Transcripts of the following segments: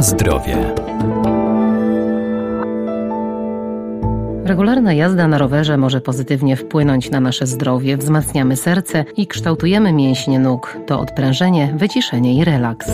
Zdrowie. Regularna jazda na rowerze może pozytywnie wpłynąć na nasze zdrowie, wzmacniamy serce i kształtujemy mięśnie nóg. To odprężenie, wyciszenie i relaks.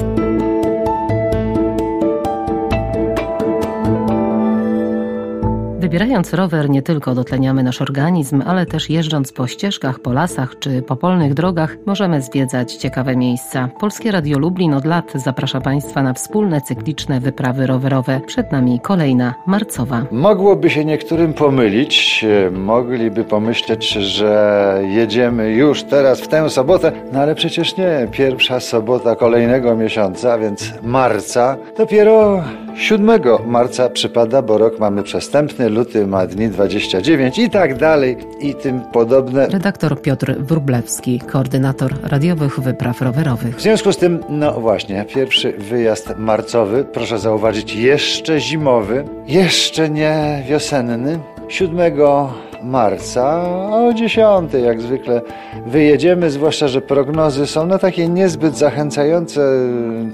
Wybierając rower nie tylko dotleniamy nasz organizm, ale też jeżdżąc po ścieżkach, po lasach czy po polnych drogach możemy zwiedzać ciekawe miejsca. Polskie Radio Lublin od lat zaprasza Państwa na wspólne cykliczne wyprawy rowerowe. Przed nami kolejna marcowa. Mogłoby się niektórym pomylić, mogliby pomyśleć, że jedziemy już teraz w tę sobotę, no ale przecież nie. Pierwsza sobota kolejnego miesiąca, więc marca, dopiero 7 marca przypada, bo rok mamy przestępny, luty ma dni 29 i tak dalej i tym podobne. Redaktor Piotr Wrublewski, koordynator radiowych wypraw rowerowych. W związku z tym, no właśnie, pierwszy wyjazd marcowy, proszę zauważyć, jeszcze zimowy, jeszcze nie wiosenny. 7 marca o 10 jak zwykle wyjedziemy, zwłaszcza, że prognozy są no takie niezbyt zachęcające.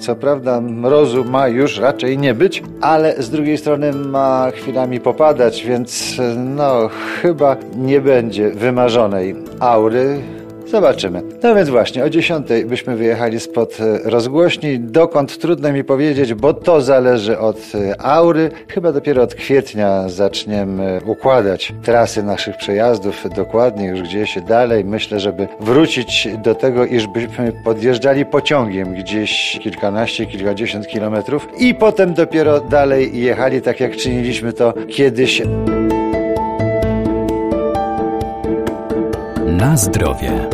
Co prawda mrozu ma już raczej nie być, ale z drugiej strony ma chwilami popadać, więc no chyba nie będzie wymarzonej aury Zobaczymy. No więc właśnie, o 10 byśmy wyjechali spod e, rozgłośni. Dokąd trudno mi powiedzieć, bo to zależy od e, aury. Chyba dopiero od kwietnia zaczniemy układać trasy naszych przejazdów dokładnie już gdzieś dalej. Myślę, żeby wrócić do tego, iż byśmy podjeżdżali pociągiem gdzieś kilkanaście, kilkadziesiąt kilometrów i potem dopiero dalej jechali, tak jak czyniliśmy to kiedyś. Na zdrowie.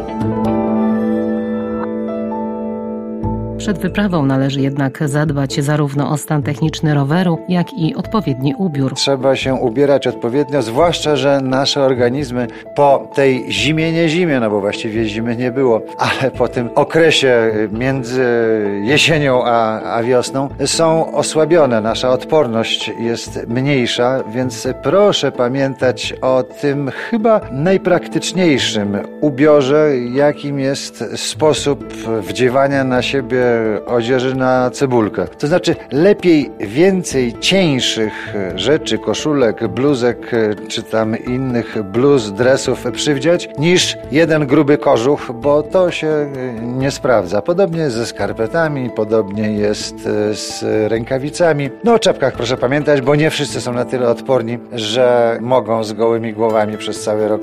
Przed wyprawą należy jednak zadbać zarówno o stan techniczny roweru, jak i odpowiedni ubiór. Trzeba się ubierać odpowiednio, zwłaszcza, że nasze organizmy po tej zimie, nie zimie, no bo właściwie zimy nie było, ale po tym okresie między jesienią a, a wiosną są osłabione. Nasza odporność jest mniejsza, więc proszę pamiętać o tym chyba najpraktyczniejszym ubiorze, jakim jest sposób wdziewania na siebie odzieży na cebulkę. To znaczy lepiej więcej cieńszych rzeczy, koszulek, bluzek czy tam innych bluz, dresów przywdziać niż jeden gruby kożuch, bo to się nie sprawdza. Podobnie jest ze skarpetami, podobnie jest z rękawicami. No o czapkach proszę pamiętać, bo nie wszyscy są na tyle odporni, że mogą z gołymi głowami przez cały rok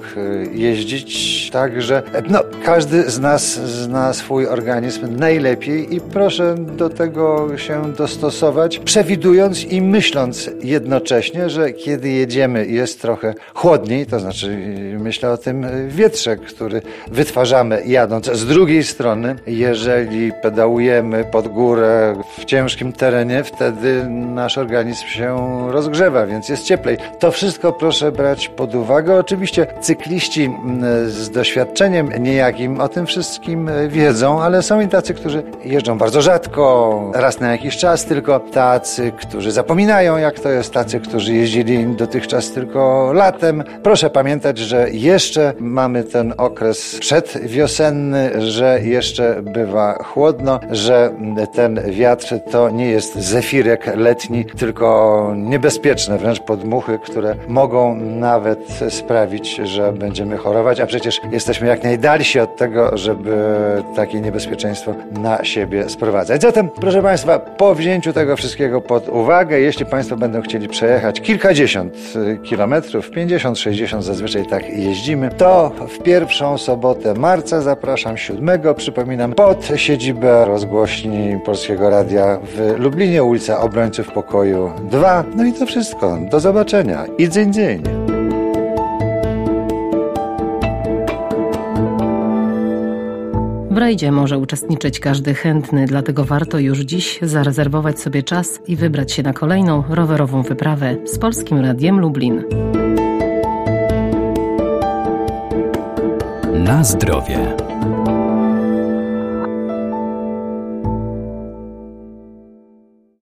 jeździć. Także no, każdy z nas zna swój organizm najlepiej i proszę do tego się dostosować, przewidując i myśląc jednocześnie, że kiedy jedziemy jest trochę chłodniej, to znaczy myślę o tym wietrze, który wytwarzamy jadąc. Z drugiej strony, jeżeli pedałujemy pod górę w ciężkim terenie, wtedy nasz organizm się rozgrzewa, więc jest cieplej. To wszystko proszę brać pod uwagę. Oczywiście cykliści mm, z doświadczeniem niejakim o tym wszystkim wiedzą, ale są i tacy, którzy jeżdżą bardzo rzadko, raz na jakiś czas tylko, tacy, którzy zapominają jak to jest, tacy, którzy jeździli dotychczas tylko latem. Proszę pamiętać, że jeszcze mamy ten okres przedwiosenny, że jeszcze bywa chłodno, że ten wiatr to nie jest zefirek letni, tylko niebezpieczne wręcz podmuchy, które mogą nawet sprawić, że będziemy chorować, a przecież jesteśmy jak najdalsi od tego, żeby takie niebezpieczeństwo na siebie sprowadzać. Zatem, proszę Państwa, po wzięciu tego wszystkiego pod uwagę, jeśli Państwo będą chcieli przejechać kilkadziesiąt y, kilometrów, 50-60 zazwyczaj tak jeździmy, to w pierwszą sobotę marca zapraszam 7, przypominam, pod siedzibę rozgłośni Polskiego Radia w Lublinie, ulica Obrońców Pokoju 2. No i to wszystko. Do zobaczenia i dzień dzień. W rajdzie może uczestniczyć każdy chętny, dlatego warto już dziś zarezerwować sobie czas i wybrać się na kolejną rowerową wyprawę z Polskim Radiem Lublin. Na zdrowie.